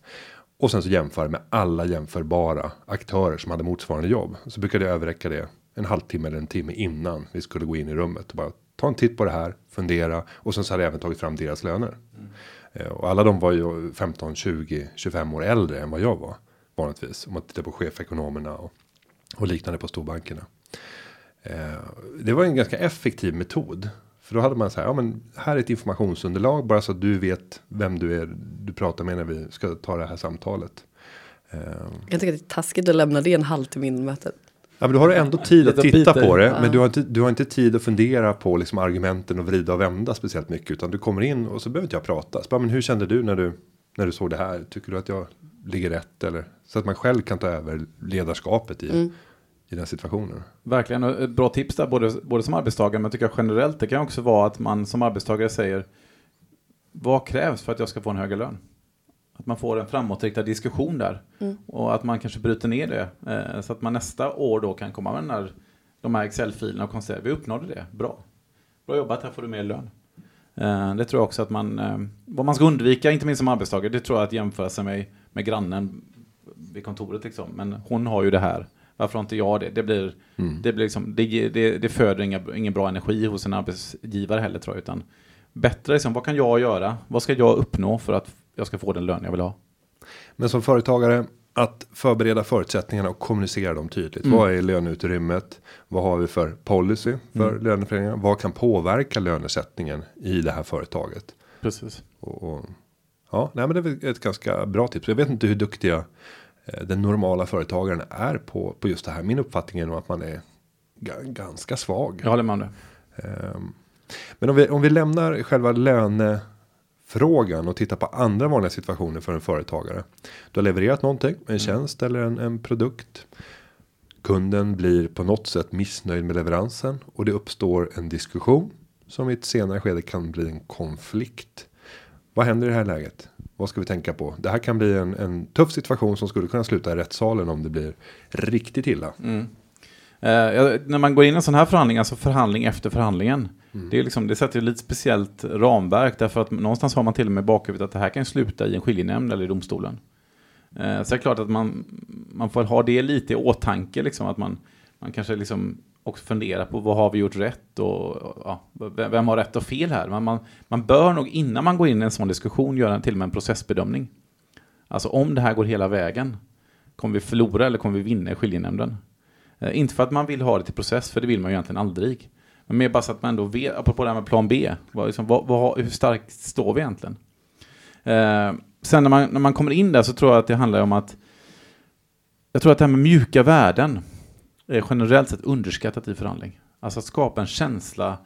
Speaker 2: Och sen så jämföra med alla jämförbara aktörer som hade motsvarande jobb. Så brukade jag överräcka det en halvtimme eller en timme innan vi skulle gå in i rummet. Och bara ta en titt på det här, fundera. Och sen så hade jag även tagit fram deras löner. Mm. Eh, och alla de var ju 15, 20, 25 år äldre än vad jag var. Vanligtvis. Om man tittar på chefekonomerna och, och liknande på storbankerna. Eh, det var en ganska effektiv metod. För då hade man så här, ja men här är ett informationsunderlag bara så att du vet vem du är du pratar med när vi ska ta det här samtalet. Eh,
Speaker 1: jag tycker att det är taskigt att lämna det en halvtimme innan mötet.
Speaker 2: Ja, men då har du ändå tid att titta på det. Men du har, inte, du har inte tid att fundera på liksom argumenten och vrida och vända speciellt mycket. Utan du kommer in och så behöver inte jag prata. Så bara, men hur kände du när du, när du såg det här? Tycker du att jag ligger rätt? Eller, så att man själv kan ta över ledarskapet i, i den situationen.
Speaker 3: Verkligen, och ett bra tips där, både, både som arbetstagare men tycker jag generellt, det kan också vara att man som arbetstagare säger vad krävs för att jag ska få en högre lön? Att man får en framåtriktad diskussion där och att man kanske bryter ner det eh, så att man nästa år då kan komma med den här, de här Excel-filerna och konstatera vi uppnådde det, bra. Bra jobbat, här får du mer lön. Eh, det tror jag också att man, eh, vad man ska undvika, inte minst som arbetstagare, det tror jag att jämföra sig med, med grannen vid kontoret liksom. Men hon har ju det här. Varför har inte jag det? Det blir, det blir liksom, det, det, det föder inga, ingen bra energi hos en arbetsgivare heller tror jag. Utan bättre liksom, vad kan jag göra? Vad ska jag uppnå för att jag ska få den lön jag vill ha?
Speaker 2: Men som företagare att förbereda förutsättningarna och kommunicera dem tydligt. Vad är löneutrymmet? Vad har vi för policy för löneförändringar? Vad kan påverka lönesättningen i det här företaget?
Speaker 3: Precis.
Speaker 2: Och, och, ja, nej, men det är ett ganska bra tips. Jag vet inte hur duktiga eh, den normala företagaren är på, på just det här. Min uppfattning är nog att man är ga- ganska svag.
Speaker 3: Jag håller med om det.
Speaker 2: Ehm, Men om vi, om vi lämnar själva lönefrågan och tittar på andra vanliga situationer för en företagare. Du har levererat någonting, en tjänst eller en, en produkt. Kunden blir på något sätt missnöjd med leveransen och det uppstår en diskussion som i ett senare skede kan bli en konflikt. Vad händer i det här läget? Vad ska vi tänka på? Det här kan bli en, en tuff situation som skulle kunna sluta i rättssalen om det blir riktigt illa.
Speaker 3: Eh, ja, när man går in i en sån här förhandling, alltså förhandling efter förhandlingen, Mm. det, är liksom, det sätter ju lite speciellt ramverk, därför att någonstans har man till och med i bakhuvudet att det här kan sluta i en skiljenämnd eller i domstolen. Eh, så det är klart att man, man får ha det lite i åtanke, liksom, att man, man kanske liksom också funderar på vad har vi gjort rätt och ja, vem vem har rätt och fel här. Man, man, man bör nog innan man går in i en sån diskussion göra till och med en processbedömning. Alltså om det här går hela vägen, kommer vi förlora eller kommer vi vinna i skiljenämnden? Eh, inte för att man vill ha det till process, för det vill man ju egentligen aldrig. Men mer bara så att man ändå vet, apropå det här med plan B, vad, liksom, vad, vad, hur starkt står vi egentligen? Eh, sen när man, när man kommer in där så tror jag att det handlar om att jag tror att det här med mjuka värden är generellt sett underskattat i förhandling. Alltså att skapa en känsla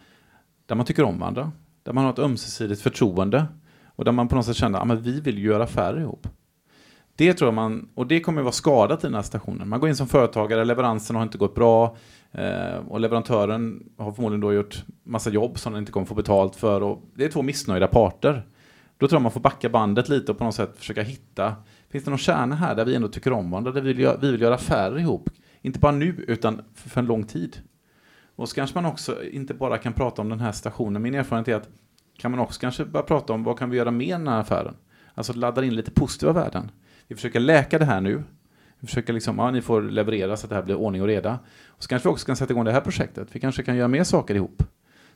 Speaker 3: där man tycker om varandra, där man har ett ömsesidigt förtroende och där man på något sätt känner att vi vill göra affärer ihop. Det tror jag man, och det kommer att vara skadat i den här stationen. Man går in som företagare, leveransen har inte gått bra Eh, och leverantören har förmodligen då gjort massa jobb som den inte kommer få betalt för och det är två missnöjda parter. Då tror jag man får backa bandet lite och på något sätt försöka hitta, finns det någon kärna här där vi ändå tycker om varandra, där vi vill, göra, vi vill göra affärer ihop? Inte bara nu, utan för, för en lång tid. Och så kanske man också inte bara kan prata om den här stationen. Min erfarenhet är att kan man också kanske börja prata om vad kan vi göra med den här affären? Alltså ladda in lite positiva värden. Vi försöker läka det här nu. Vi försöker liksom, ja, ni får leverera så att det här blir ordning och reda. Och så kanske vi också kan sätta igång det här projektet. Vi kanske kan göra mer saker ihop.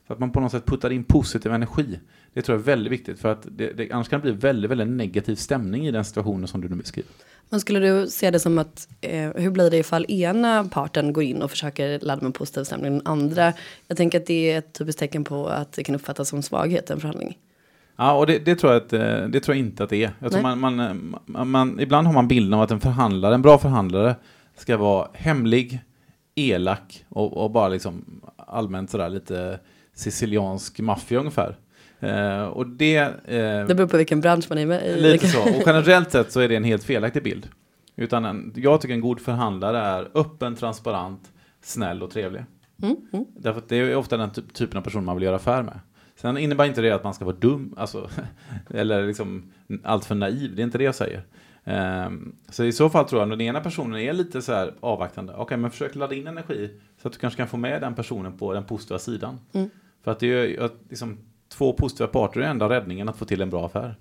Speaker 3: Så att man på något sätt puttar in positiv energi. Det tror jag är väldigt viktigt för att det, det, annars kan det bli väldigt, väldigt negativ stämning i den situationen som du nu beskriver.
Speaker 1: Men skulle du se det som att, eh, hur blir det ifall ena parten går in och försöker ladda med positiv stämning, den andra, jag tänker att det är ett typiskt tecken på att det kan uppfattas som svaghet i en förhandling.
Speaker 3: Ja, och det, det, tror jag att, eh, det tror jag inte att det är. Jag tror man, man, man, man, ibland har man bilden av att en förhandlare, en bra förhandlare, ska vara hemlig, elak och, och bara liksom allmänt sådär lite siciliansk maffia ungefär. Eh, och det... Eh,
Speaker 1: Det beror på vilken bransch man är med i.
Speaker 3: Lite så. Och generellt sett så är det en helt felaktig bild. Utan en, jag tycker en god förhandlare är öppen, transparent, snäll och trevlig.
Speaker 1: Mm, mm.
Speaker 3: Därför att det är ofta den typ- typen av person man vill göra affär med. Sen innebär inte det att man ska vara dum, alltså, eller liksom alltför naiv. Det är inte det jag säger. Ehm, så i så fall tror jag att den ena personen är lite så här avvaktande. Okej, men försök ladda in energi så att du kanske kan få med den personen på den positiva sidan.
Speaker 1: Mm.
Speaker 3: För att det är ju liksom, två positiva parter är enda räddningen att få till en bra affär.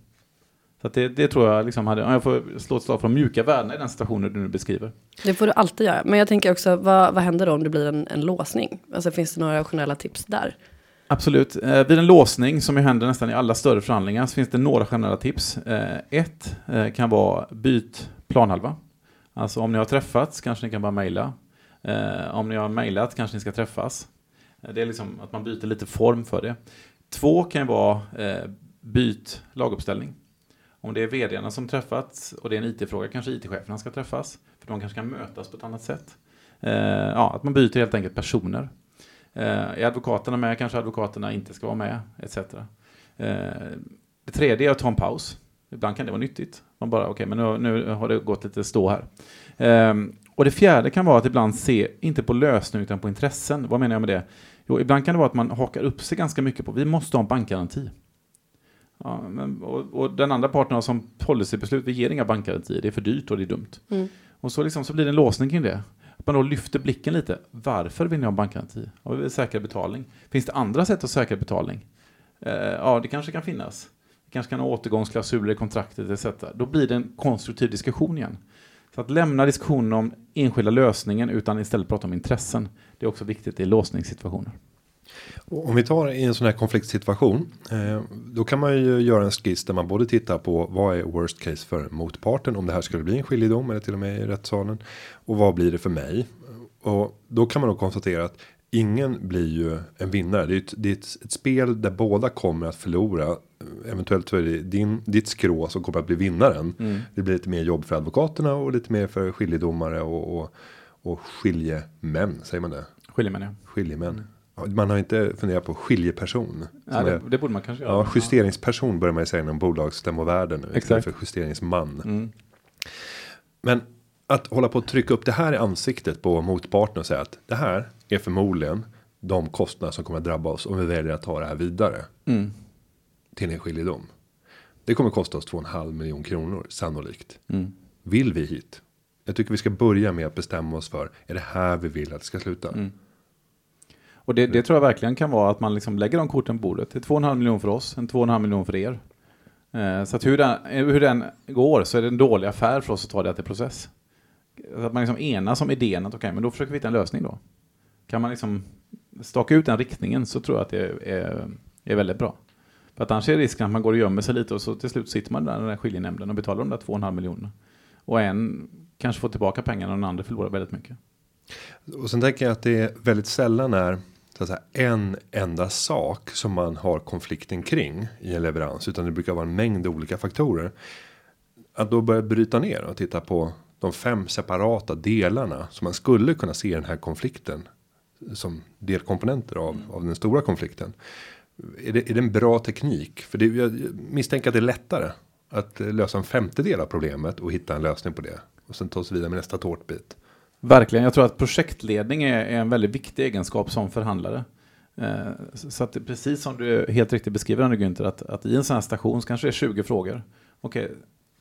Speaker 3: Så det, det tror jag liksom hade, om jag får slå ett slag för de mjuka värdena i den situationen du nu beskriver.
Speaker 1: Det får du alltid göra. Men jag tänker också, vad, vad händer då om det blir en, en låsning? Alltså finns det några generella tips där?
Speaker 3: Absolut. Eh, vid en låsning, som ju händer nästan i alla större förhandlingar, så finns det några generella tips. Eh, ett eh, kan vara byt planhalva. Alltså om ni har träffats kanske ni kan bara mejla. Eh, om ni har mejlat kanske ni ska träffas. Eh, det är liksom att man byter lite form för det. Två kan ju vara eh, byt laguppställning. Om det är vdarna som träffats och det är en IT-fråga kanske IT-cheferna ska träffas. För de kanske kan mötas på ett annat sätt. Eh, ja, att man byter helt enkelt personer. Eh, är advokaterna med kanske advokaterna inte ska vara med, etc. Eh, det tredje är att ta en paus. Ibland kan det vara nyttigt. Man bara, okej, men nu, nu har det gått lite stå här. Eh, och det fjärde kan vara att ibland se, inte på lösning utan på intressen. Vad menar jag med det? Jo, ibland kan det vara att man hakar upp sig ganska mycket på, vi måste ha en bankgaranti. Ja, men, och, och den andra parten har som policybeslut, vi ger inga bankgarantier, det är för dyrt och det är dumt.
Speaker 1: Mm.
Speaker 3: Och så, liksom, så blir det en låsning kring det. Att man då lyfter blicken lite. Varför vill ni ha bankgaranti? Ja, vi vill säkra betalning. Finns det andra sätt att säkra betalning? Eh, ja, det kanske kan finnas. Det kanske kan ha återgångsklausuler i kontraktet etc. Då blir det en konstruktiv diskussion igen. Så att lämna diskussionen om enskilda lösningen utan istället prata om intressen. Det är också viktigt i låsningssituationer.
Speaker 2: Om vi tar i en sån här konfliktsituation. Eh, då kan man ju göra en skiss där man både tittar på vad är worst case för motparten. Om det här skulle bli en skiljedom eller till och med i rättssalen. Och vad blir det för mig? Och då kan man då konstatera att ingen blir ju en vinnare. Det är, ett, det är ett, ett spel där båda kommer att förlora. Eventuellt så är det din, ditt skrå som kommer att bli vinnaren. Det blir lite mer jobb för advokaterna och lite mer för skiljedomare och, och, och skiljemän. Säger man det?
Speaker 3: Skiljemän, ja.
Speaker 2: Skiljemän. Man har inte funderat på skiljeperson.
Speaker 3: Ja, det,
Speaker 2: är-
Speaker 3: det borde man kanske göra.
Speaker 2: Ja, justeringsperson börjar man ju säga inom bolagsstämmovärlden nu.
Speaker 3: Exakt.
Speaker 2: för justeringsman.
Speaker 3: Mm.
Speaker 2: Men att hålla på att trycka upp det här i ansiktet på motparten och säga att det här är förmodligen de kostnader som kommer att drabba oss om vi väljer att ta det här vidare
Speaker 3: Mm.
Speaker 2: till en skiljedom. Det kommer kosta oss 2,5 miljon kronor sannolikt.
Speaker 3: Mm.
Speaker 2: Vill vi hit? Jag tycker vi ska börja med att bestämma oss för är det här vi vill att det ska sluta?
Speaker 3: Mm. Och det, det tror jag verkligen kan vara att man liksom lägger de korten på bordet. Det är 2,5 miljoner för oss, en 2,5 miljoner för er. Eh, så att hur den, hur den går så är det en dålig affär för oss att ta det till process. Så att man liksom enas om idén att okej, men då försöker vi hitta en lösning då. Kan man liksom staka ut den riktningen så tror jag att det är, är väldigt bra. För att annars är risken att man går och gömmer sig lite och så till slut sitter man där i den där skiljenämnden och betalar de där 2,5 miljonerna. Och en kanske får tillbaka pengarna och den andra förlorar väldigt mycket.
Speaker 2: Och sen tänker jag att det väldigt sällan är så att säga, en enda sak som man har konflikten kring i en leverans. Utan det brukar vara en mängd olika faktorer. Att då börja bryta ner och titta på de fem separata delarna som man skulle kunna se den här konflikten. Som delkomponenter av, av den stora konflikten. Är det, är det en bra teknik? För det, jag misstänker att det är lättare att lösa en femtedel av problemet och hitta en lösning på det. Och sen ta oss vidare med nästa tårtbit.
Speaker 3: Verkligen, jag tror att projektledning är, är en väldigt viktig egenskap som förhandlare. Eh, så att precis som du helt riktigt beskriver Anne Günther, att, att i en sån här station så kanske det är 20 frågor. Okej,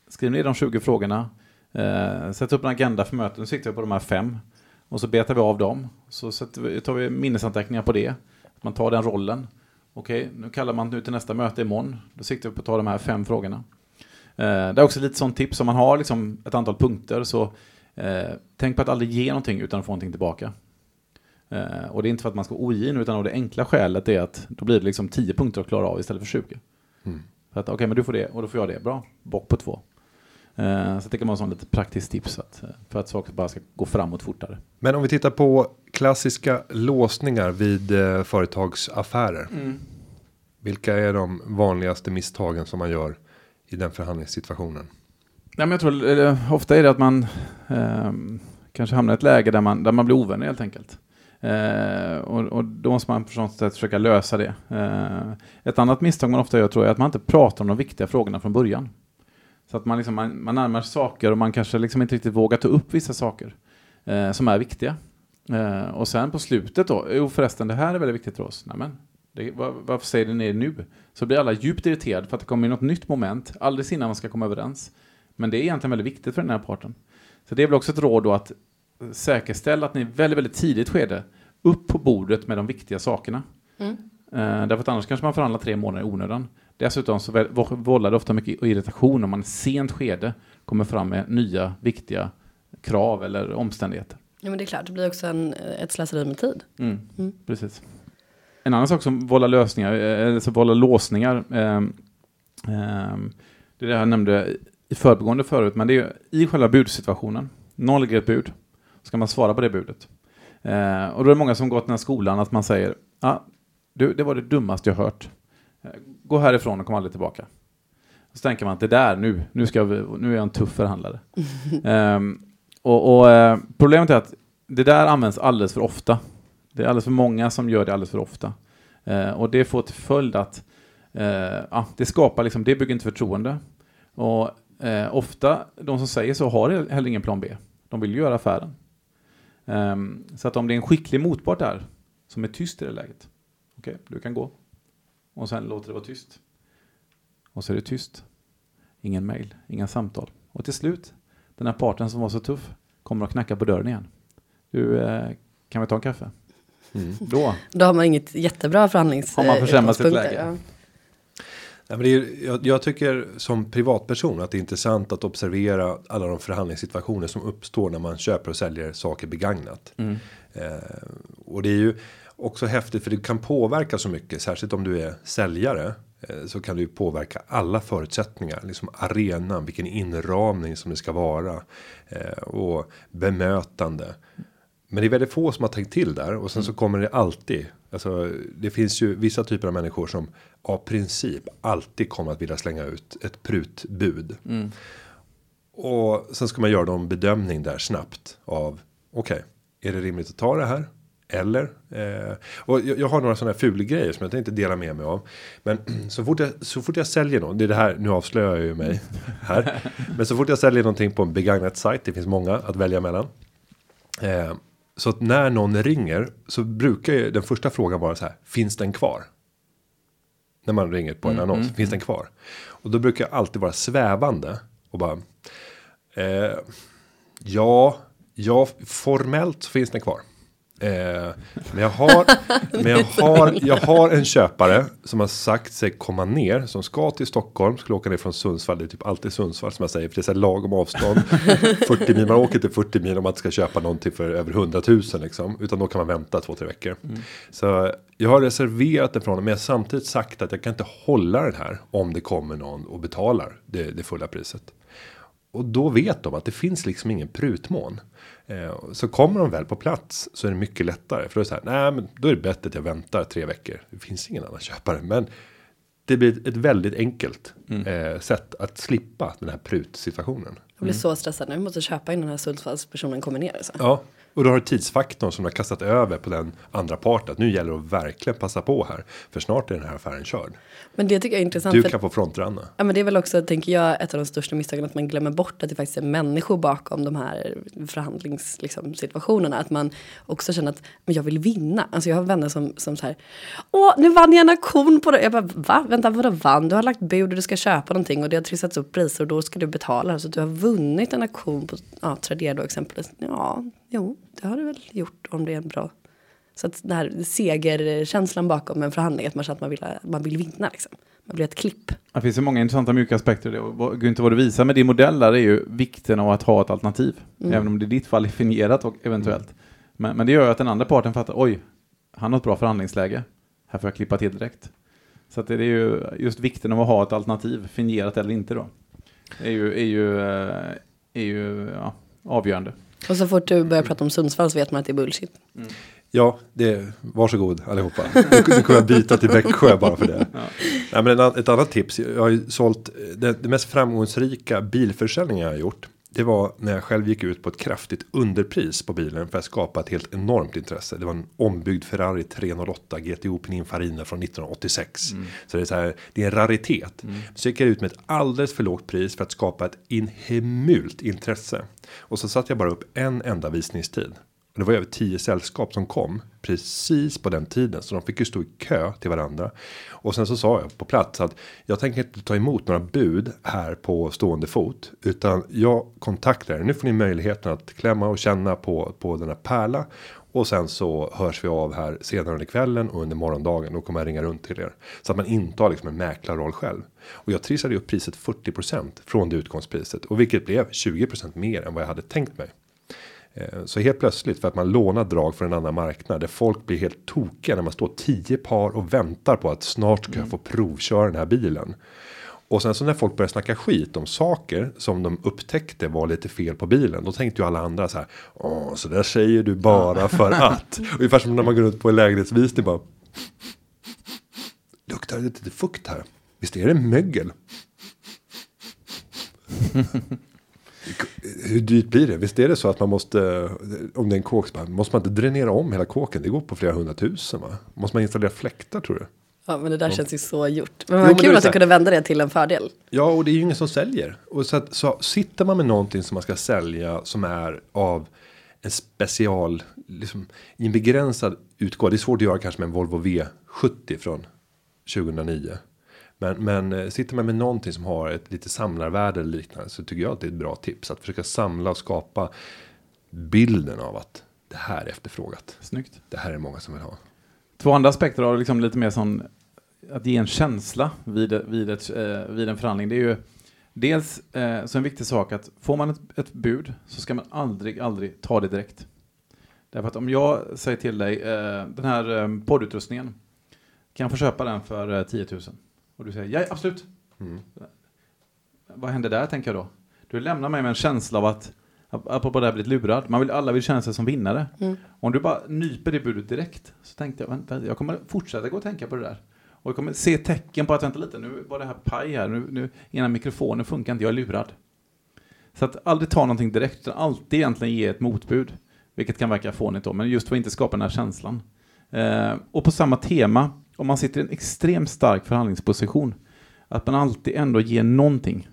Speaker 3: skriv ner de 20 frågorna, eh, sätt upp en agenda för mötet, nu siktar vi på de här fem. Och så betar vi av dem, så vi, tar vi minnesanteckningar på det. Man tar den rollen. Okej, nu kallar man nu till nästa möte imorgon, då siktar vi på att ta de här fem frågorna. Eh, det är också lite sånt tips, om man har liksom ett antal punkter så Eh, tänk på att aldrig ge någonting utan att få någonting tillbaka. Eh, och det är inte för att man ska vara ogin utan av det enkla skälet är att då blir det liksom 10 punkter att klara av istället för 20.
Speaker 2: Mm.
Speaker 3: För att okej, men du får det och då får jag det. Bra, bock på två. Eh, så det kan vara lite praktiskt tips att, eh, för att saker bara ska gå framåt fortare.
Speaker 2: Men om vi tittar på klassiska låsningar vid eh, företagsaffärer. Vilka är de vanligaste misstagen som man gör i den förhandlingssituationen?
Speaker 3: Nej, men jag tror, eller, ofta är det att man eh, kanske hamnar i ett läge där man, där man blir ovänner helt enkelt. Eh, och, och då måste man på något sätt försöka lösa det. Eh, ett annat misstag man ofta gör tror jag är att man inte pratar om de viktiga frågorna från början. Så att man, liksom, man, man närmar sig saker och man kanske liksom inte riktigt vågar ta upp vissa saker eh, som är viktiga. Eh, och sen på slutet då, jo förresten det här är väldigt viktigt för oss. Nämen, det, var, varför säger ni det nu? Så blir alla djupt irriterade för att det kommer in något nytt moment, alldeles innan man ska komma överens. Men det är egentligen väldigt viktigt för den här parten. Så det är väl också ett råd då att säkerställa att ni väldigt, väldigt tidigt skede upp på bordet med de viktiga sakerna.
Speaker 1: Mm.
Speaker 3: Eh, därför att annars kanske man förhandlar tre månader i onödan. Dessutom så vållar det ofta mycket irritation om man i sent skede kommer fram med nya viktiga krav eller omständigheter.
Speaker 1: Ja men det är klart, det blir också en, ett slöseri med tid.
Speaker 3: Mm,
Speaker 1: Mm.
Speaker 3: Precis. En annan sak som vållar lösningar, eh, eller som vållar låsningar, ehm, ehm, det är det jag nämnde i förbigående förut, men det är i själva budsituationen. Någon lägger ett bud, ska man svara på det budet. Eh, och då är det många som gått den här skolan att man säger, ah, du, det var det dummaste jag hört. Eh, Gå härifrån och kom aldrig tillbaka. Så tänker man att det där nu, nu, ska vi, nu är jag en tuff förhandlare. Ehm, och och eh, problemet är att det där används alldeles för ofta. Det är alldeles för många som gör det alldeles för ofta. Eh, och det får till följd att eh, ja, det skapar liksom, det bygger inte förtroende. Och eh, ofta, de som säger så har heller ingen plan B. De vill ju göra affären. Ehm, så att om det är en skicklig motpart där, som är tyst i det läget. Okej, du kan gå. Och sen låter det vara tyst. Och så är det tyst. Ingen mail, inga samtal. Och till slut, den här parten som var så tuff kommer att knacka på dörren igen. Du, eh, kan vi ta en kaffe?
Speaker 2: Mm.
Speaker 3: Då,
Speaker 1: Då har man inget jättebra förhandlings...
Speaker 3: Har man försämrat sitt läge?
Speaker 2: Ja, men det är, jag, jag tycker som privatperson att det är intressant att observera alla de förhandlingssituationer som uppstår när man köper och säljer saker begagnat.
Speaker 3: mm.
Speaker 2: Eh, och det är ju också häftigt för det kan påverka så mycket, särskilt om du är säljare. Eh, så kan ju påverka alla förutsättningar, liksom arenan, vilken inramning som det ska vara. Eh, och bemötande. Men det är väldigt få som har tänkt till där och sen så kommer det alltid. Alltså det finns ju vissa typer av människor som av princip alltid kommer att vilja slänga ut ett prutbud.
Speaker 3: Mm.
Speaker 2: Och sen ska man göra en bedömning där snabbt av okej, är det rimligt att ta det här? Eller? Eh, och jag, jag har några sådana här fulgrejer som jag tänkte dela med mig av. Men så fort jag, så fort jag säljer någon, det är det här, nu avslöjar jag ju mig här. Men så fort jag säljer någonting på en begagnat sajt, det finns många att välja mellan. Eh, så att när någon ringer så brukar ju den första frågan vara så här, finns den kvar? När man ringer på en
Speaker 3: Mm,
Speaker 2: annons, finns den kvar? Och då brukar jag alltid vara svävande och bara, eh, ja, ja, formellt finns den kvar. Eh, men jag har, men jag har, jag har en köpare som har sagt sig komma ner som ska till Stockholm, skulle åka ner från Sundsvall, det är typ alltid Sundsvall som jag säger, för det är så här lagom avstånd. 40 mil, man åker inte 40 mil om man ska köpa någonting för över 100 000 liksom, utan då kan man vänta två, tre veckor. Så jag har reserverat den från honom, men jag har samtidigt sagt att jag kan inte hålla den här om det kommer någon och betalar det, det fulla priset. Och då vet de att det finns liksom ingen prutmån. Eh, så kommer de väl på plats så är det mycket lättare. För då är det så här, nej men då är det bättre att jag väntar tre veckor. Det finns ingen annan köpare. Men det blir ett väldigt enkelt eh, sätt att slippa den här prutsituationen.
Speaker 1: Jag blir så stressad nu. Måste köpa innan den här Sundsvallspersonen kommer ner. Så.
Speaker 2: Ja, och då har du tidsfaktorn som har kastat över på den andra parten. Att nu gäller det att verkligen passa på här. För snart är den här affären körd.
Speaker 1: Men det tycker jag är intressant.
Speaker 2: Du kan få frontrunna.
Speaker 1: Ja, men det är väl också, tänker jag, ett av de största misstagen att man glömmer bort att det faktiskt är människor bakom de här förhandlingssituationerna. Liksom, att man också känner att men jag vill vinna. Alltså jag har vänner som, som så här, åh nu vann jag en auktion på det. Jag bara, va? Vänta, vadå vann? Du har lagt bud och du ska köpa någonting och det har trissats upp priser och då ska du betala. Så du har vunnit en auktion på ja, Tradera då exempelvis. Ja, jo, det har du väl gjort om det är en bra så att den här segerkänslan bakom en förhandling, att man känner att man vill, man vill vinna liksom. Man blir ett klipp.
Speaker 3: Det finns ju många intressanta mjuka aspekter i det. Och Gunther, vad du visar med din modell där är ju vikten av att ha ett alternativ. Även om det i ditt fall är definierat och eventuellt. Men, men det gör ju att den andra parten fattar, oj, han har ett bra förhandlingsläge. Här får jag klippa till direkt. Så att det är ju just vikten av att ha ett alternativ, fingerat eller inte då. Är ju, är ju, eh, är ju ja, avgörande.
Speaker 1: Och så fort du börjar prata om Sundsvall så vet man att det är bullshit.
Speaker 2: Ja, det, varsågod allihopa. Nu, nu kommer jag byta till Växjö bara för det. Nej, men ett annat tips. Jag har ju sålt det, det mest framgångsrika bilförsäljningen jag har gjort. Det var när jag själv gick ut på ett kraftigt underpris på bilen för att skapa ett helt enormt intresse. Det var en ombyggd Ferrari 308 GTO Pininfarina från 1986. Så det är så här, det är en raritet. Så gick jag ut med ett alldeles för lågt pris för att skapa ett inhemult intresse. Och så satte jag bara upp en enda visningstid. Det var över tio sällskap som kom precis på den tiden. Så de fick ju stå i kö till varandra. Och sen så sa jag på plats att jag tänker inte ta emot några bud här på stående fot. Utan jag kontaktar er. Nu får ni möjligheten att klämma och känna på, på denna pärla. Och sen så hörs vi av här senare under kvällen och under morgondagen. Då kommer jag ringa runt till er. Så att man inte har liksom en mäklarroll själv. Och jag trissade upp priset 40% från det utgångspriset. Och vilket blev 20% mer än vad jag hade tänkt mig. Eh, Så helt plötsligt för att man lånar drag från en annan marknad där folk blir helt tokiga när man står tio par och väntar på att snart ska jag få provköra den här bilen. Och sen så när folk börjar snacka skit om saker som de upptäckte var lite fel på bilen. Då tänkte ju alla andra så här. Åh, så där säger du bara för att. Ungefär som när man går ut på en lägenhetsvisning bara. Luktar det lite fukt här? Visst är det mögel? Hur dyrt blir det? Visst är det så att man måste, om det är en kåk, måste man inte dränera om hela kåken? Det går på flera hundratusen va? Måste man installera fläktar tror du?
Speaker 1: Ja, men det där känns ju så gjort. Men vad kul att du kunde vända det till en fördel.
Speaker 2: Ja, och det är ju ingen som säljer. Och så, att, så sitter man med någonting som man ska sälja som är av en special, liksom i en begränsad utgåva. Det är svårt att göra kanske med en Volvo V70 från 2009. Men, men eh, sitter man med någonting som har ett lite samlarvärde eller liknande så tycker jag att det är ett bra tips. Att försöka samla och skapa bilden av att det här är efterfrågat.
Speaker 3: Snyggt.
Speaker 2: Det här är många som vill ha.
Speaker 3: Två andra aspekter av liksom lite mer sån att ge en känsla vid, vid, ett, eh, vid en förhandling. Det är ju dels eh, så en viktig sak att får man ett, ett bud så ska man aldrig, aldrig ta det direkt. Därför att om jag säger till dig eh, den här eh, poddutrustningen kan jag få köpa den för eh, 10 000? Och du säger ja, absolut.
Speaker 2: Mm.
Speaker 3: Vad händer där tänker jag då? Du lämnar mig med en känsla av att Apropå det här blivit lurad. Man vill, alla vill känna sig som vinnare. Om du bara nyper det budet direkt så tänkte jag, vänta, jag kommer fortsätta gå och tänka på det där. Och jag kommer se tecken på att, vänta lite, nu var det här paj här, nu, nu ena mikrofonen funkar inte, jag är lurad. Så att aldrig ta någonting direkt, utan alltid egentligen ge ett motbud. Vilket kan verka fånigt då, men just för att inte skapa den här känslan. Eh, och på samma tema, om man sitter i en extremt stark förhandlingsposition, att man alltid ändå ger någonting.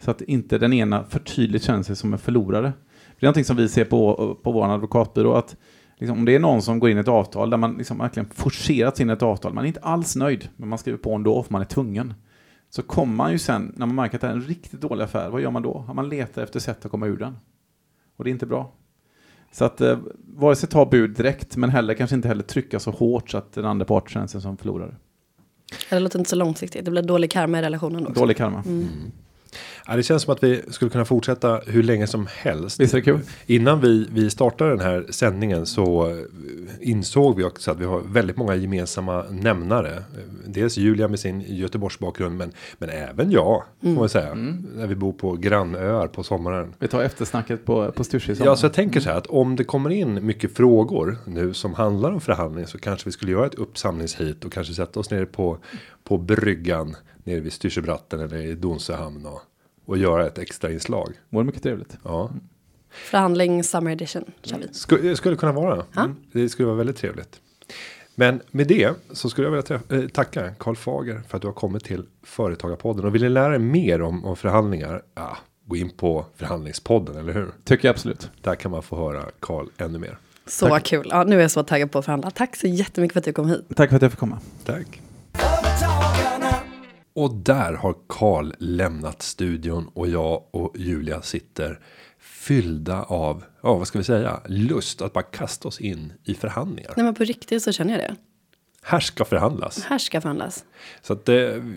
Speaker 3: Så att inte den ena för tydligt känner sig som en förlorare. Det är någonting som vi ser på, på vår advokatbyrå, att liksom, om det är någon som går in i ett avtal där man liksom verkligen forcerat in ett avtal, man är inte alls nöjd, men man skriver på ändå för man är tvungen. Så kommer man ju sen, när man märker att det är en riktigt dålig affär, vad gör man då? Man letar efter sätt att komma ur den. Och det är inte bra. Så att eh, vare sig ta bud direkt, men heller kanske inte heller trycka så hårt så att den andra parten känner sig som förlorare.
Speaker 1: Det låter inte så långsiktigt. Det blir dålig karma i relationen också.
Speaker 3: Dålig karma.
Speaker 2: Ja, det känns som att vi skulle kunna fortsätta hur länge som helst.
Speaker 3: Visst är det kul?
Speaker 2: Innan vi, vi startade den här sändningen så eh, insåg vi också att vi har väldigt många gemensamma nämnare. Eh, Dels Julia med sin Göteborgsbakgrund men, men även jag. Får man säga. När vi bor på grannöar på sommaren.
Speaker 3: Vi tar eftersnacket på, på Styrsö i
Speaker 2: Ja, så jag tänker så här att om det kommer in mycket frågor nu som handlar om förhandling så kanske vi skulle göra ett uppsamlingshit och kanske sätta oss ner på, på bryggan nere vid Styrsöbratten eller i Donsöhamn och, och göra ett extra inslag.
Speaker 3: Vore mycket trevligt.
Speaker 2: Ja,
Speaker 1: Förhandling Summer Edition kör vi.
Speaker 2: skulle, skulle kunna vara. Mm. Det skulle vara väldigt trevligt. Men med det så skulle jag vilja träffa, eh, tacka Karl Fager för att du har kommit till Företagarpodden. Och vill ni lära er mer om, om förhandlingar? Ja, gå in på Förhandlingspodden, eller hur?
Speaker 3: Tycker jag absolut.
Speaker 2: Där kan man få höra Karl ännu mer.
Speaker 1: Så
Speaker 2: Tack.
Speaker 1: kul. Ja, nu är jag så taggad på att förhandla. Tack så jättemycket för att du kom hit.
Speaker 3: Tack för att jag fick komma.
Speaker 2: Tack. Och där har Karl lämnat studion och jag och Julia sitter fyllda av, ja vad ska vi säga, lust att bara kasta oss in i förhandlingar.
Speaker 1: Nej men på riktigt så känner jag det.
Speaker 2: Här ska förhandlas.
Speaker 1: Här ska förhandlas.
Speaker 2: Så att eh,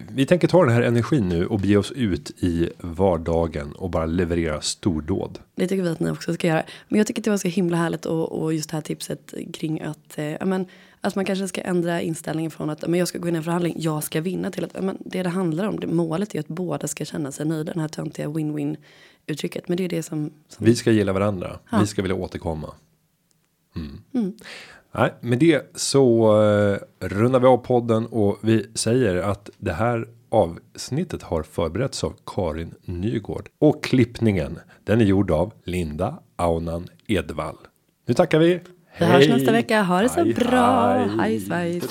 Speaker 2: vi tänker ta den här energin nu och bege oss ut i vardagen och bara leverera stordåd.
Speaker 1: Det tycker vi att ni också ska göra. Men jag tycker att det var så himla härligt och, och just det här tipset kring att, eh, men, att man kanske ska ändra inställningen från att men jag ska gå in i en förhandling, jag ska vinna till att ja, men, det det handlar om, det, målet är att båda ska känna sig nöjda. Den här töntiga win-win uttrycket. Men det är det som, som
Speaker 2: Vi ska gilla varandra. Vi ska vilja återkomma. Mm. Nej, med det så eh, rundar vi av podden och vi säger att det här avsnittet har förberetts av Karin Nygård och klippningen den är gjord av Linda Aunan Edvall. Nu tackar vi.
Speaker 1: Vi hörs nästa vecka. Ha det så
Speaker 2: Hej,
Speaker 1: bra.
Speaker 2: hej.
Speaker 1: Hej, svejs.